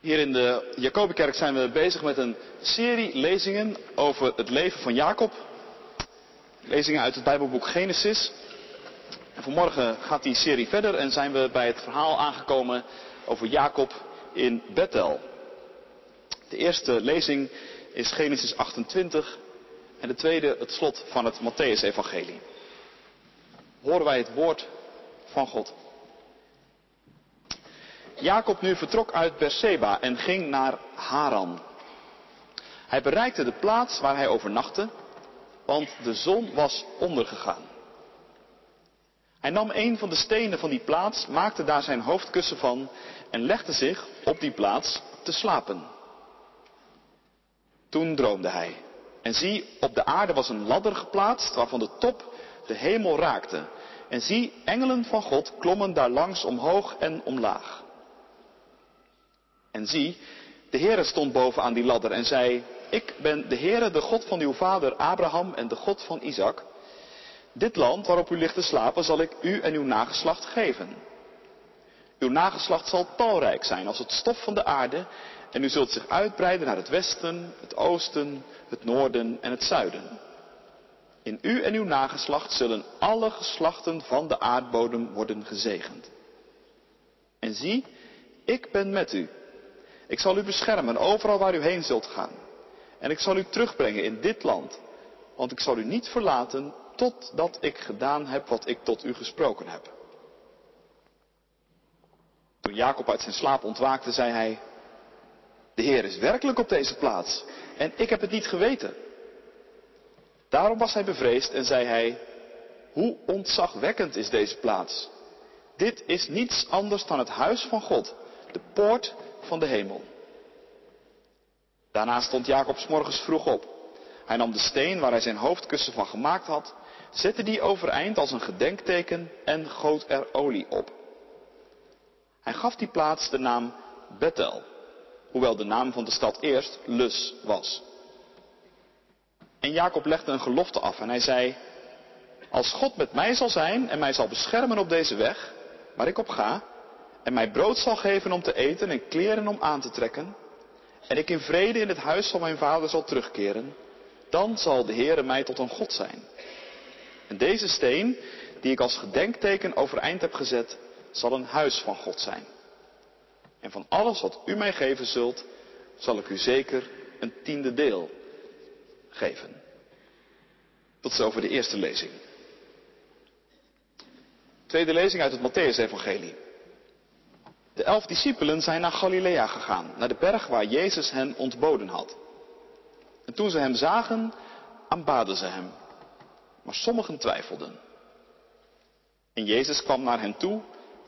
Hier in de Jacobikerk zijn we bezig met een serie lezingen over het leven van Jacob. Lezingen uit het Bijbelboek Genesis. En vanmorgen gaat die serie verder en zijn we bij het verhaal aangekomen over Jacob in Bethel. De eerste lezing is Genesis 28 en de tweede het slot van het Matthäus-evangelie. Horen wij het woord van God. Jacob nu vertrok uit Berseba en ging naar Haran. Hij bereikte de plaats waar hij overnachtte, want de zon was ondergegaan. Hij nam een van de stenen van die plaats, maakte daar zijn hoofdkussen van en legde zich op die plaats te slapen. Toen droomde hij. En zie, op de aarde was een ladder geplaatst waarvan de top de hemel raakte. En zie, engelen van God klommen daar langs omhoog en omlaag. En zie, de Heere stond boven aan die ladder en zei, ik ben de Heere, de God van uw vader Abraham en de God van Isaac. Dit land waarop u ligt te slapen zal ik u en uw nageslacht geven. Uw nageslacht zal talrijk zijn als het stof van de aarde en u zult zich uitbreiden naar het westen, het oosten, het noorden en het zuiden. In u en uw nageslacht zullen alle geslachten van de aardbodem worden gezegend. En zie, ik ben met u ik zal u beschermen overal waar u heen zult gaan. En ik zal u terugbrengen in dit land. Want ik zal u niet verlaten totdat ik gedaan heb wat ik tot u gesproken heb. Toen Jacob uit zijn slaap ontwaakte, zei hij, de Heer is werkelijk op deze plaats en ik heb het niet geweten. Daarom was hij bevreesd en zei hij, hoe ontzagwekkend is deze plaats. Dit is niets anders dan het huis van God, de poort van de hemel. Daarna stond Jacob s morgens vroeg op. Hij nam de steen waar hij zijn hoofdkussen van gemaakt had, zette die overeind als een gedenkteken en goot er olie op. Hij gaf die plaats de naam Bethel, hoewel de naam van de stad eerst Lus was. En Jacob legde een gelofte af en hij zei, als God met mij zal zijn en mij zal beschermen op deze weg, waar ik op ga, en mij brood zal geven om te eten en kleren om aan te trekken, en ik in vrede in het huis van mijn vader zal terugkeren, dan zal de Heere mij tot een God zijn. En deze steen, die ik als gedenkteken overeind heb gezet, zal een huis van God zijn. En van alles wat u mij geven zult, zal ik u zeker een tiende deel geven. Tot zover de eerste lezing. Tweede lezing uit het Matthäus-evangelie. De elf discipelen zijn naar Galilea gegaan, naar de berg waar Jezus hen ontboden had. En toen ze hem zagen, aanbaden ze hem. Maar sommigen twijfelden. En Jezus kwam naar hen toe,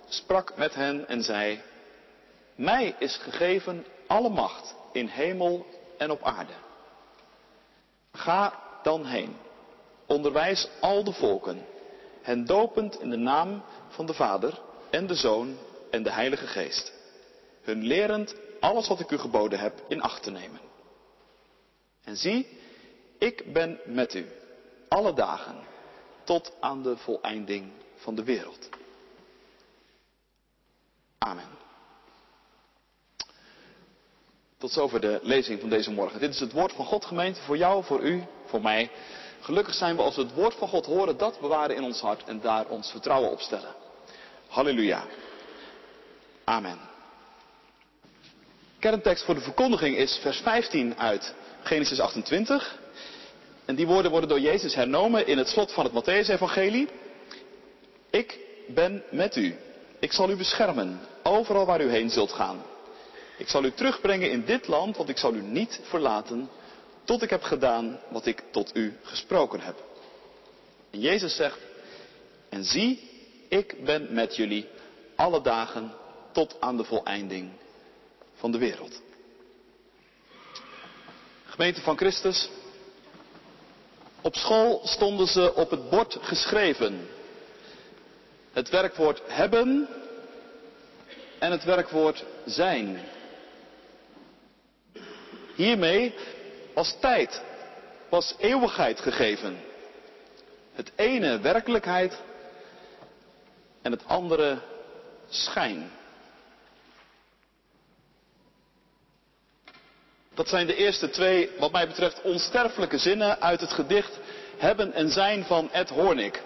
sprak met hen en zei, Mij is gegeven alle macht in hemel en op aarde. Ga dan heen, onderwijs al de volken, hen dopend in de naam van de Vader en de Zoon en de Heilige Geest, hun lerend alles wat ik u geboden heb in acht te nemen. En zie, ik ben met u alle dagen tot aan de voleinding van de wereld. Amen. Tot zover de lezing van deze morgen. Dit is het woord van God gemeente voor jou, voor u, voor mij. Gelukkig zijn we als we het woord van God horen, dat bewaren in ons hart en daar ons vertrouwen op stellen. Halleluja. Amen. Kerntekst voor de verkondiging is vers 15 uit Genesis 28. En die woorden worden door Jezus hernomen in het slot van het Matthäus-evangelie. Ik ben met u. Ik zal u beschermen, overal waar u heen zult gaan. Ik zal u terugbrengen in dit land, want ik zal u niet verlaten, tot ik heb gedaan wat ik tot u gesproken heb. En Jezus zegt, en zie, ik ben met jullie alle dagen tot aan de voleinding van de wereld. Gemeente van Christus, op school stonden ze op het bord geschreven. Het werkwoord hebben en het werkwoord zijn. Hiermee was tijd, was eeuwigheid gegeven. Het ene werkelijkheid en het andere schijn. Dat zijn de eerste twee, wat mij betreft, onsterfelijke zinnen uit het gedicht Hebben en Zijn van Ed Hornick.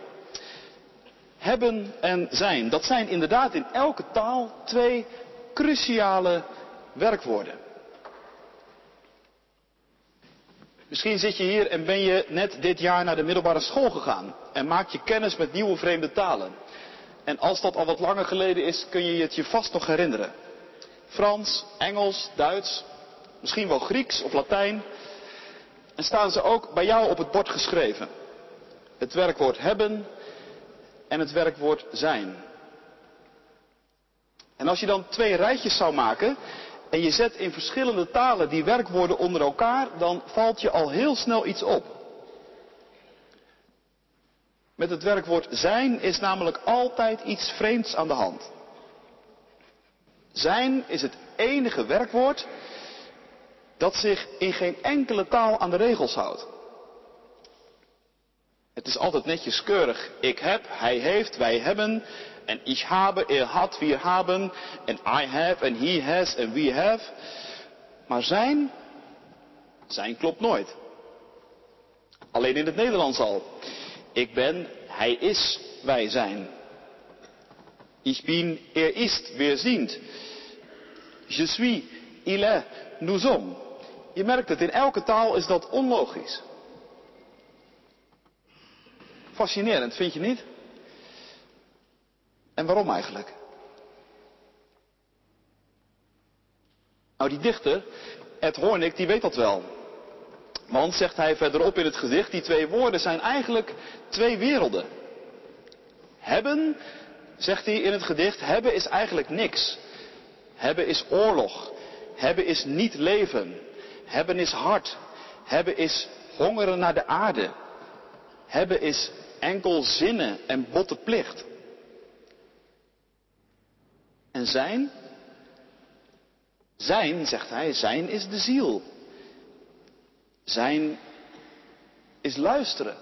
Hebben en zijn, dat zijn inderdaad in elke taal twee cruciale werkwoorden. Misschien zit je hier en ben je net dit jaar naar de middelbare school gegaan en maak je kennis met nieuwe vreemde talen. En als dat al wat langer geleden is, kun je het je vast nog herinneren. Frans, Engels, Duits, misschien wel Grieks of Latijn. En staan ze ook bij jou op het bord geschreven. Het werkwoord hebben en het werkwoord zijn. En als je dan twee rijtjes zou maken en je zet in verschillende talen die werkwoorden onder elkaar, dan valt je al heel snel iets op. Met het werkwoord zijn is namelijk altijd iets vreemds aan de hand. Zijn is het enige werkwoord dat zich in geen enkele taal aan de regels houdt. Het is altijd netjes keurig. Ik heb, hij heeft, wij hebben. En ich habe, er had, wir haben. En I have, en he has, en we have. Maar zijn, zijn klopt nooit. Alleen in het Nederlands al. Ik ben, hij is, wij zijn. Ich bin, er ist, wir sind. Je suis, il est, nous sommes. Je merkt het, in elke taal is dat onlogisch. Fascinerend, vind je niet? En waarom eigenlijk? Nou, die dichter, Ed Hornick, die weet dat wel. Want, zegt hij verderop in het gedicht, die twee woorden zijn eigenlijk twee werelden. Hebben, zegt hij in het gedicht, hebben is eigenlijk niks. Hebben is oorlog. Hebben is niet leven. Hebben is hard. Hebben is hongeren naar de aarde. Hebben is enkel zinnen en botte plicht. En zijn? Zijn, zegt hij, zijn is de ziel. Zijn is luisteren.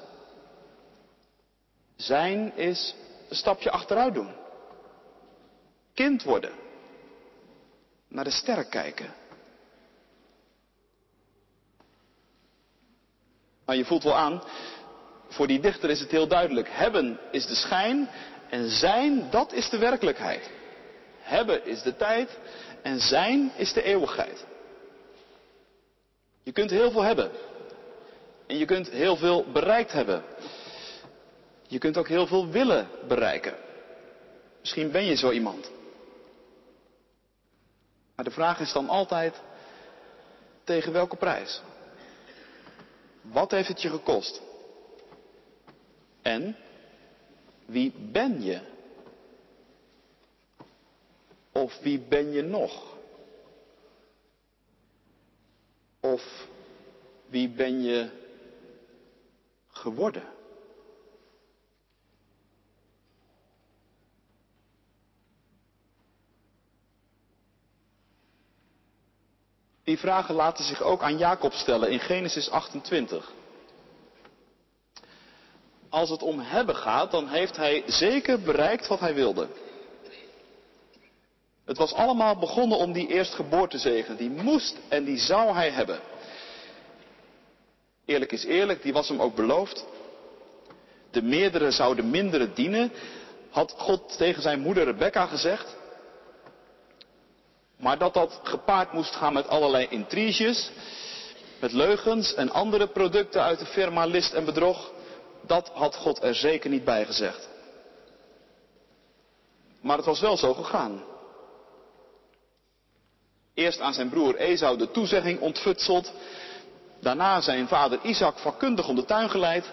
Zijn is een stapje achteruit doen. Kind worden. Naar de sterren kijken. Maar je voelt wel aan, voor die dichter is het heel duidelijk. Hebben is de schijn en zijn, dat is de werkelijkheid. Hebben is de tijd en zijn is de eeuwigheid. Je kunt heel veel hebben. En je kunt heel veel bereikt hebben. Je kunt ook heel veel willen bereiken. Misschien ben je zo iemand. Maar de vraag is dan altijd, tegen welke prijs? Wat heeft het je gekost? En wie ben je? Of wie ben je nog? Of wie ben je geworden? Die vragen laten zich ook aan Jacob stellen in Genesis 28 als het om hebben gaat, dan heeft hij zeker bereikt wat hij wilde. Het was allemaal begonnen om die eerstgeboortezegen. Die moest en die zou hij hebben. Eerlijk is eerlijk, die was hem ook beloofd. De meerdere zouden mindere dienen, had God tegen zijn moeder Rebecca gezegd. Maar dat dat gepaard moest gaan met allerlei intriges, met leugens en andere producten uit de firma list en bedrog, dat had God er zeker niet bij gezegd. Maar het was wel zo gegaan. Eerst aan zijn broer Esau de toezegging ontfutseld. Daarna zijn vader Isaac vakkundig om de tuin geleid.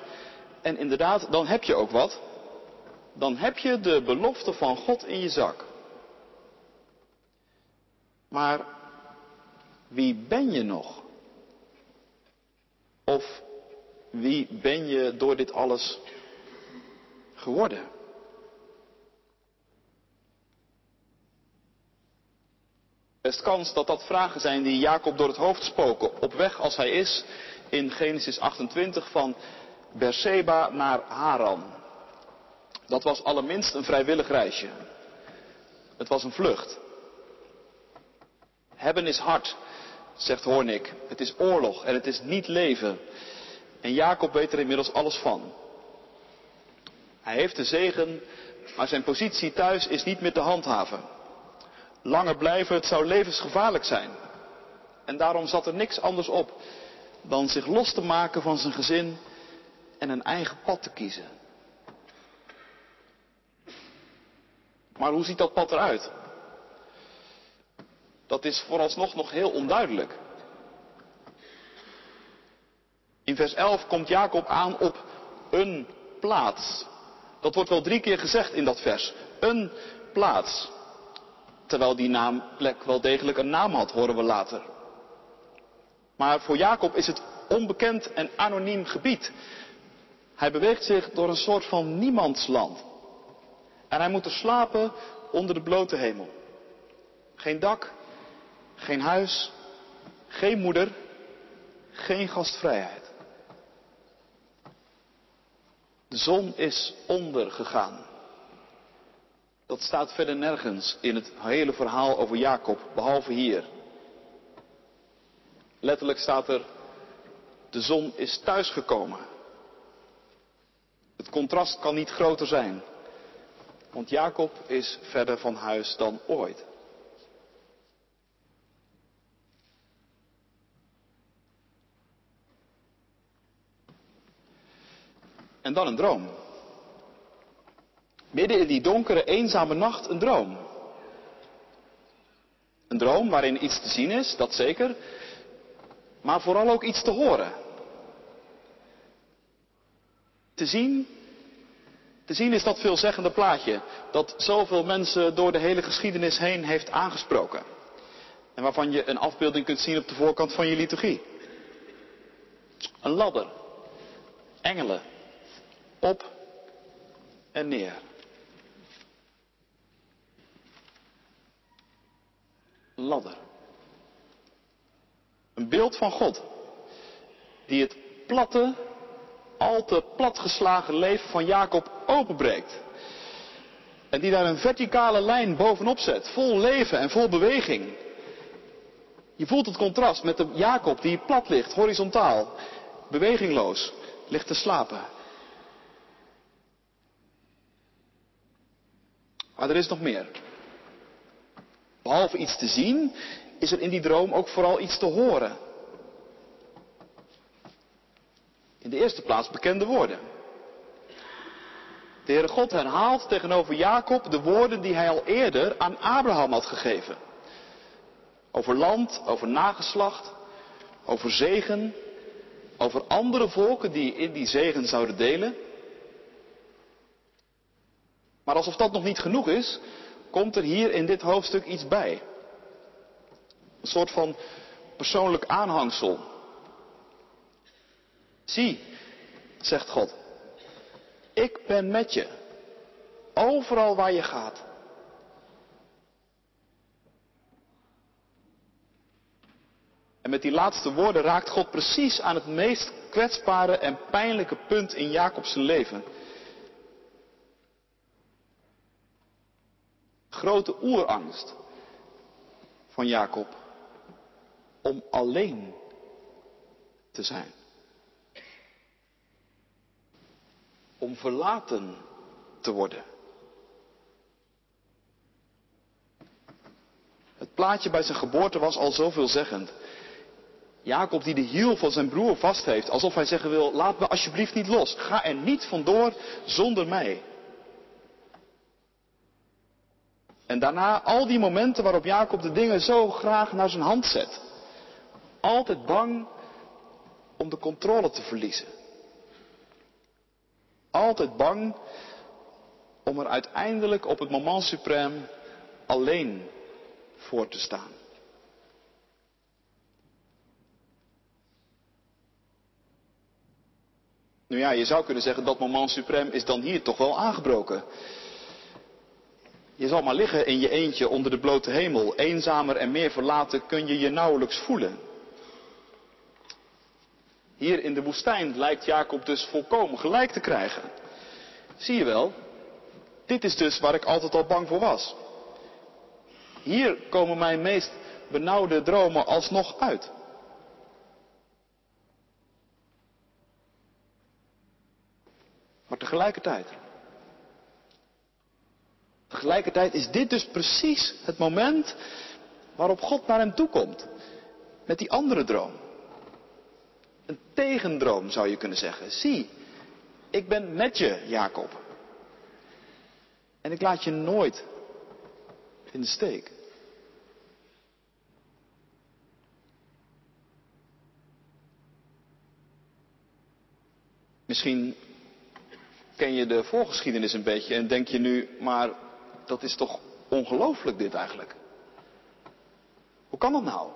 En inderdaad, dan heb je ook wat. Dan heb je de belofte van God in je zak. Maar wie ben je nog? Of wie ben je door dit alles geworden? Best kans dat dat vragen zijn die Jacob door het hoofd spoken op weg als hij is in Genesis 28 van Berseba naar Haran. Dat was allerminst een vrijwillig reisje. Het was een vlucht. Hebben is hard zegt Hoornik. Het is oorlog en het is niet leven. En Jacob weet er inmiddels alles van. Hij heeft de zegen, maar zijn positie thuis is niet meer te handhaven. Langer blijven, het zou levensgevaarlijk zijn. En daarom zat er niks anders op dan zich los te maken van zijn gezin en een eigen pad te kiezen. Maar hoe ziet dat pad eruit? Dat is vooralsnog nog heel onduidelijk. In vers 11 komt Jacob aan op een plaats. Dat wordt wel drie keer gezegd in dat vers. Een plaats. Terwijl die plek wel degelijk een naam had, horen we later. Maar voor Jacob is het onbekend en anoniem gebied. Hij beweegt zich door een soort van niemandsland. En hij moet er slapen onder de blote hemel. Geen dak, geen huis, geen moeder, geen gastvrijheid. De zon is ondergegaan. Dat staat verder nergens in het hele verhaal over Jacob, behalve hier. Letterlijk staat er, de zon is thuisgekomen. Het contrast kan niet groter zijn. Want Jacob is verder van huis dan ooit. En dan een droom. Midden in die donkere, eenzame nacht een droom. Een droom waarin iets te zien is, dat zeker, maar vooral ook iets te horen. Te zien, te zien is dat veelzeggende plaatje dat zoveel mensen door de hele geschiedenis heen heeft aangesproken. En waarvan je een afbeelding kunt zien op de voorkant van je liturgie. Een ladder, engelen, op en neer. Ladder. Een beeld van God. Die het platte, al te platgeslagen leven van Jacob openbreekt. En die daar een verticale lijn bovenop zet, vol leven en vol beweging. Je voelt het contrast met de Jacob die plat ligt, horizontaal, bewegingloos, ligt te slapen. Maar er is nog meer. Behalve iets te zien, is er in die droom ook vooral iets te horen. In de eerste plaats bekende woorden. De Heere God herhaalt tegenover Jacob de woorden die hij al eerder aan Abraham had gegeven. Over land, over nageslacht, over zegen, over andere volken die in die zegen zouden delen. Maar alsof dat nog niet genoeg is, komt er hier in dit hoofdstuk iets bij. Een soort van persoonlijk aanhangsel. Zie, zegt God, ik ben met je. Overal waar je gaat. En met die laatste woorden raakt God precies aan het meest kwetsbare en pijnlijke punt in Jacobs leven. Grote oerangst van Jacob om alleen te zijn. Om verlaten te worden. Het plaatje bij zijn geboorte was al zoveelzeggend. Jacob die de hiel van zijn broer vast heeft, alsof hij zeggen wil, laat me alsjeblieft niet los. Ga er niet vandoor zonder mij. En daarna al die momenten waarop Jacob de dingen zo graag naar zijn hand zet. Altijd bang om de controle te verliezen. Altijd bang om er uiteindelijk op het moment suprême alleen voor te staan. Nu ja, je zou kunnen zeggen dat moment suprême is dan hier toch wel aangebroken. Je zal maar liggen in je eentje onder de blote hemel. Eenzamer en meer verlaten kun je je nauwelijks voelen. Hier in de woestijn lijkt Jacob dus volkomen gelijk te krijgen. Zie je wel, dit is dus waar ik altijd al bang voor was. Hier komen mijn meest benauwde dromen alsnog uit. Maar tegelijkertijd, tegelijkertijd is dit dus precies het moment waarop God naar hem toe komt. Met die andere droom. Een tegendroom zou je kunnen zeggen. Zie, ik ben met je, Jacob. En ik laat je nooit in de steek. Misschien ken je de voorgeschiedenis een beetje en denk je nu, maar dat is toch ongelooflijk dit eigenlijk. Hoe kan dat nou?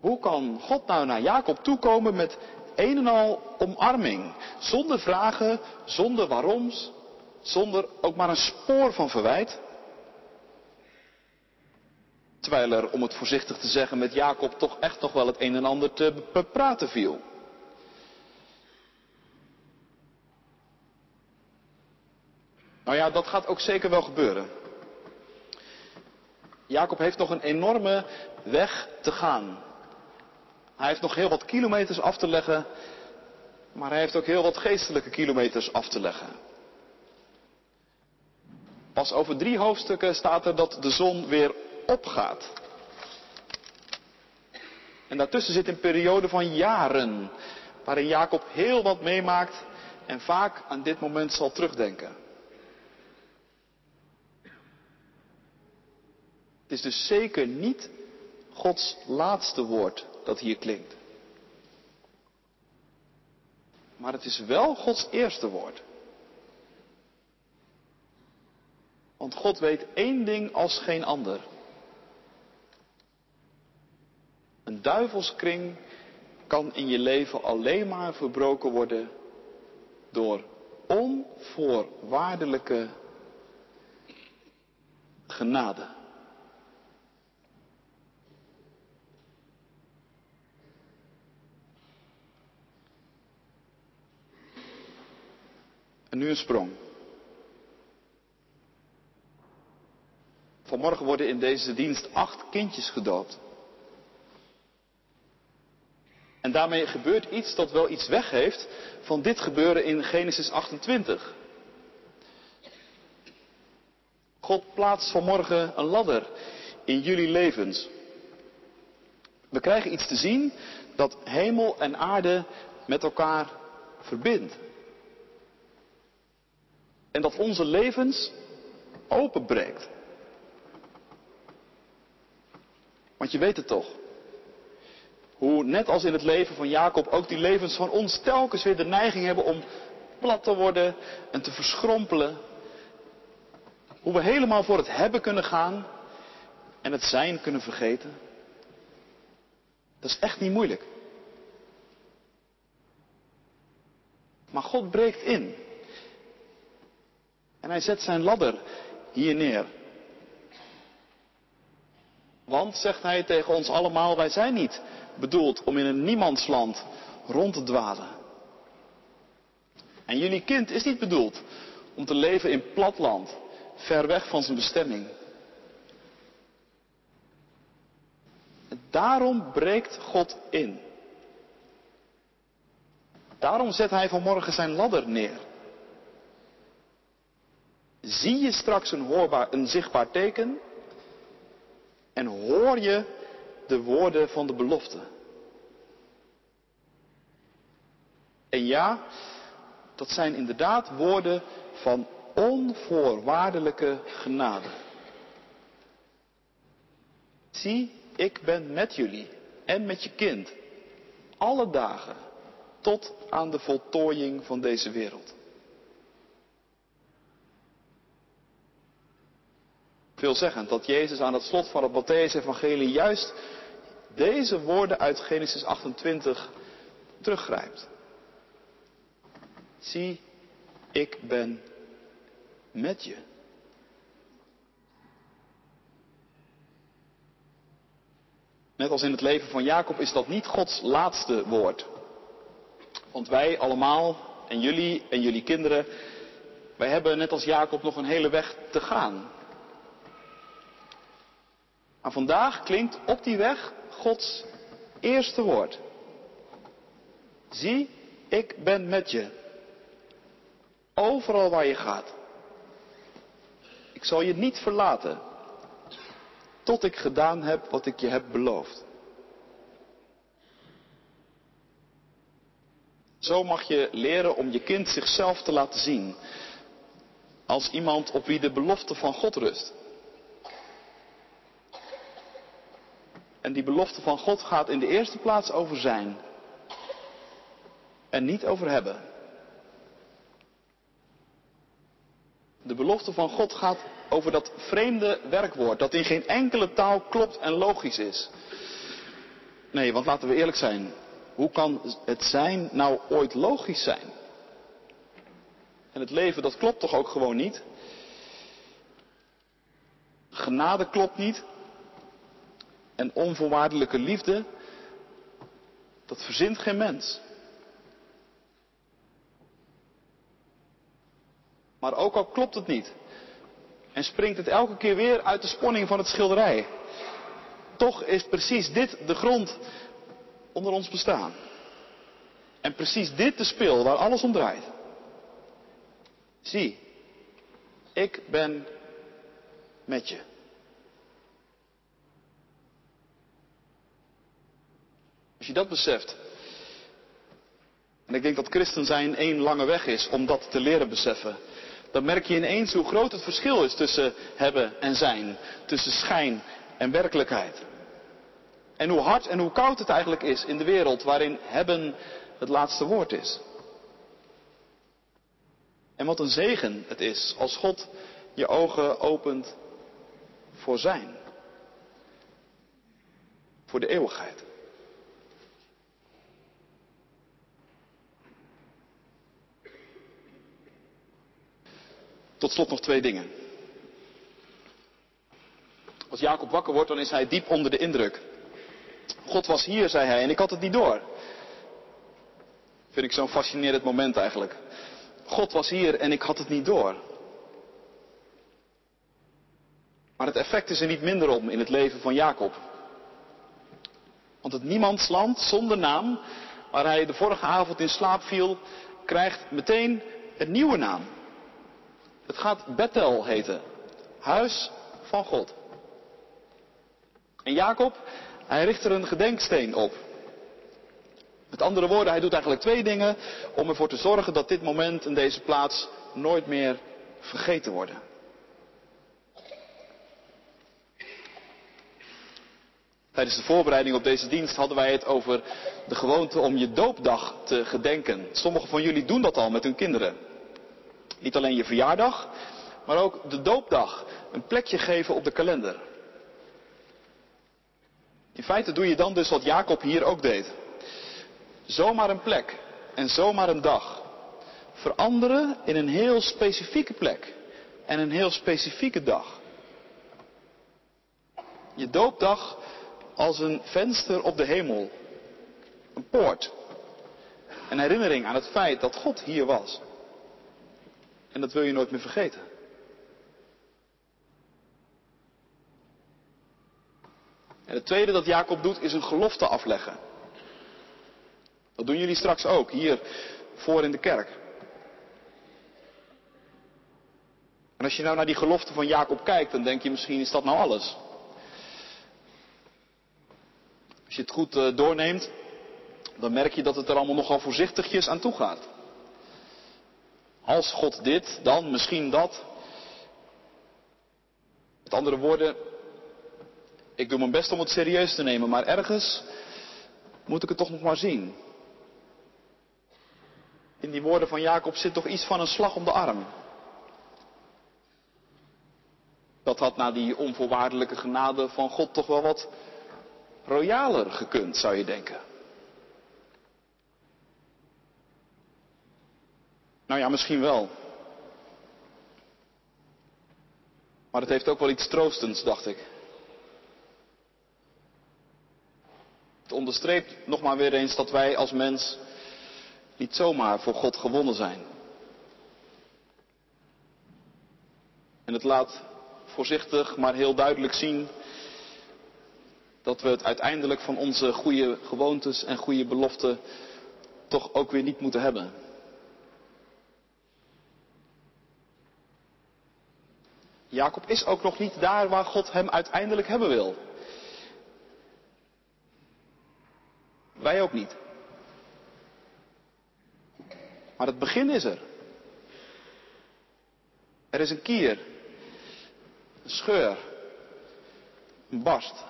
Hoe kan God nou naar Jacob toekomen met een en al omarming, zonder vragen, zonder waaroms, zonder ook maar een spoor van verwijt? Terwijl er, om het voorzichtig te zeggen, met Jacob toch echt nog wel het een en ander te bepraten viel. Nou ja, dat gaat ook zeker wel gebeuren. Jacob heeft nog een enorme weg te gaan. Hij heeft nog heel wat kilometers af te leggen, maar hij heeft ook heel wat geestelijke kilometers af te leggen. Pas over drie hoofdstukken staat er dat de zon weer opgaat. En daartussen zit een periode van jaren, waarin Jacob heel wat meemaakt en vaak aan dit moment zal terugdenken. Het is dus zeker niet Gods laatste woord dat hier klinkt. Maar het is wel Gods eerste woord. Want God weet één ding als geen ander. Een duivelskring kan in je leven alleen maar verbroken worden door onvoorwaardelijke genade. Nu een sprong. Vanmorgen worden in deze dienst acht kindjes gedoopt. En daarmee gebeurt iets dat wel iets weggeeft van dit gebeuren in Genesis 28. God plaatst vanmorgen een ladder in jullie levens. We krijgen iets te zien dat hemel en aarde met elkaar verbindt. En dat onze levens openbreekt. Want je weet het toch. Hoe net als in het leven van Jacob ook die levens van ons telkens weer de neiging hebben om plat te worden en te verschrompelen. Hoe we helemaal voor het hebben kunnen gaan en het zijn kunnen vergeten. Dat is echt niet moeilijk. Maar God breekt in. En hij zet zijn ladder hier neer. Want, zegt hij tegen ons allemaal, wij zijn niet bedoeld om in een niemandsland rond te dwalen. En jullie kind is niet bedoeld om te leven in platland, ver weg van zijn bestemming. Daarom breekt God in. Daarom zet hij vanmorgen zijn ladder neer. Zie je straks een, een zichtbaar teken en hoor je de woorden van de belofte. En ja, dat zijn inderdaad woorden van onvoorwaardelijke genade. Zie, ik ben met jullie en met je kind alle dagen tot aan de voltooiing van deze wereld. Veelzeggend dat Jezus aan het slot van het Matthäus-evangelie juist deze woorden uit Genesis 28 teruggrijpt. Zie, ik ben met je. Net als in het leven van Jacob is dat niet Gods laatste woord. Want wij allemaal, en jullie en jullie kinderen, wij hebben net als Jacob nog een hele weg te gaan. Maar vandaag klinkt op die weg Gods eerste woord. Zie, ik ben met je. Overal waar je gaat. Ik zal je niet verlaten. Tot ik gedaan heb wat ik je heb beloofd. Zo mag je leren om je kind zichzelf te laten zien. Als iemand op wie de belofte van God rust. En die belofte van God gaat in de eerste plaats over zijn. En niet over hebben. De belofte van God gaat over dat vreemde werkwoord dat in geen enkele taal klopt en logisch is. Nee, want laten we eerlijk zijn. Hoe kan het zijn nou ooit logisch zijn? En het leven, dat klopt toch ook gewoon niet? Genade klopt niet. En onvoorwaardelijke liefde, dat verzint geen mens. Maar ook al klopt het niet. En springt het elke keer weer uit de spanning van het schilderij. Toch is precies dit de grond onder ons bestaan. En precies dit de spil waar alles om draait. Zie, ik ben met je. Je dat beseft. En ik denk dat christen zijn één lange weg is om dat te leren beseffen. Dan merk je ineens hoe groot het verschil is tussen hebben en zijn. Tussen schijn en werkelijkheid. En hoe hard en hoe koud het eigenlijk is in de wereld waarin hebben het laatste woord is. En wat een zegen het is als God je ogen opent voor zijn. Voor de eeuwigheid. Tot slot nog twee dingen. Als Jacob wakker wordt, dan is hij diep onder de indruk. God was hier, zei hij, en ik had het niet door. Vind ik zo'n fascinerend moment eigenlijk. God was hier en ik had het niet door. Maar het effect is er niet minder om in het leven van Jacob. Want het niemandsland zonder naam, waar hij de vorige avond in slaap viel, krijgt meteen een nieuwe naam. Het gaat Bethel heten. Huis van God. En Jacob, hij richt er een gedenksteen op. Met andere woorden, hij doet eigenlijk twee dingen om ervoor te zorgen dat dit moment en deze plaats nooit meer vergeten worden. Tijdens de voorbereiding op deze dienst hadden wij het over de gewoonte om je doopdag te gedenken. Sommigen van jullie doen dat al met hun kinderen. Niet alleen je verjaardag, maar ook de doopdag. Een plekje geven op de kalender. In feite doe je dan dus wat Jacob hier ook deed. Zomaar een plek en zomaar een dag. Veranderen in een heel specifieke plek en een heel specifieke dag. Je doopdag als een venster op de hemel. Een poort. Een herinnering aan het feit dat God hier was. En dat wil je nooit meer vergeten. En het tweede dat Jacob doet is een gelofte afleggen. Dat doen jullie straks ook, hier voor in de kerk. En als je nou naar die gelofte van Jacob kijkt, dan denk je misschien is dat nou alles. Als je het goed uh, doorneemt, dan merk je dat het er allemaal nogal voorzichtigjes aan toe gaat. Als God dit, dan misschien dat. Met andere woorden, ik doe mijn best om het serieus te nemen, maar ergens moet ik het toch nog maar zien. In die woorden van Jacob zit toch iets van een slag om de arm. Dat had na die onvoorwaardelijke genade van God toch wel wat royaler gekund, zou je denken. Nou ja, misschien wel. Maar het heeft ook wel iets troostends, dacht ik. Het onderstreept nog maar weer eens dat wij als mens niet zomaar voor God gewonnen zijn. En het laat voorzichtig maar heel duidelijk zien dat we het uiteindelijk van onze goede gewoontes en goede beloften toch ook weer niet moeten hebben. Jacob is ook nog niet daar waar God hem uiteindelijk hebben wil. Wij ook niet. Maar het begin is er. Er is een kier, een scheur, een barst,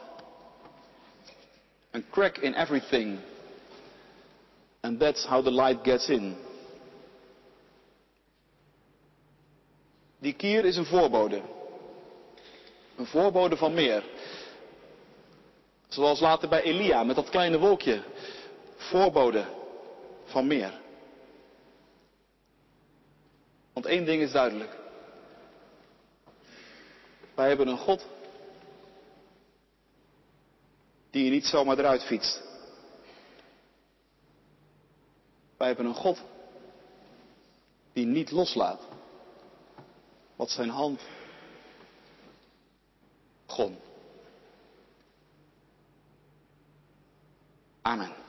een crack in everything. And that's how the light gets in. Die kier is een voorbode. Een voorbode van meer. Zoals later bij Elia met dat kleine wolkje. Voorbode van meer. Want één ding is duidelijk. Wij hebben een God die je niet zomaar eruit fietst. Wij hebben een God die niet loslaat wat zijn hand begon. Amen.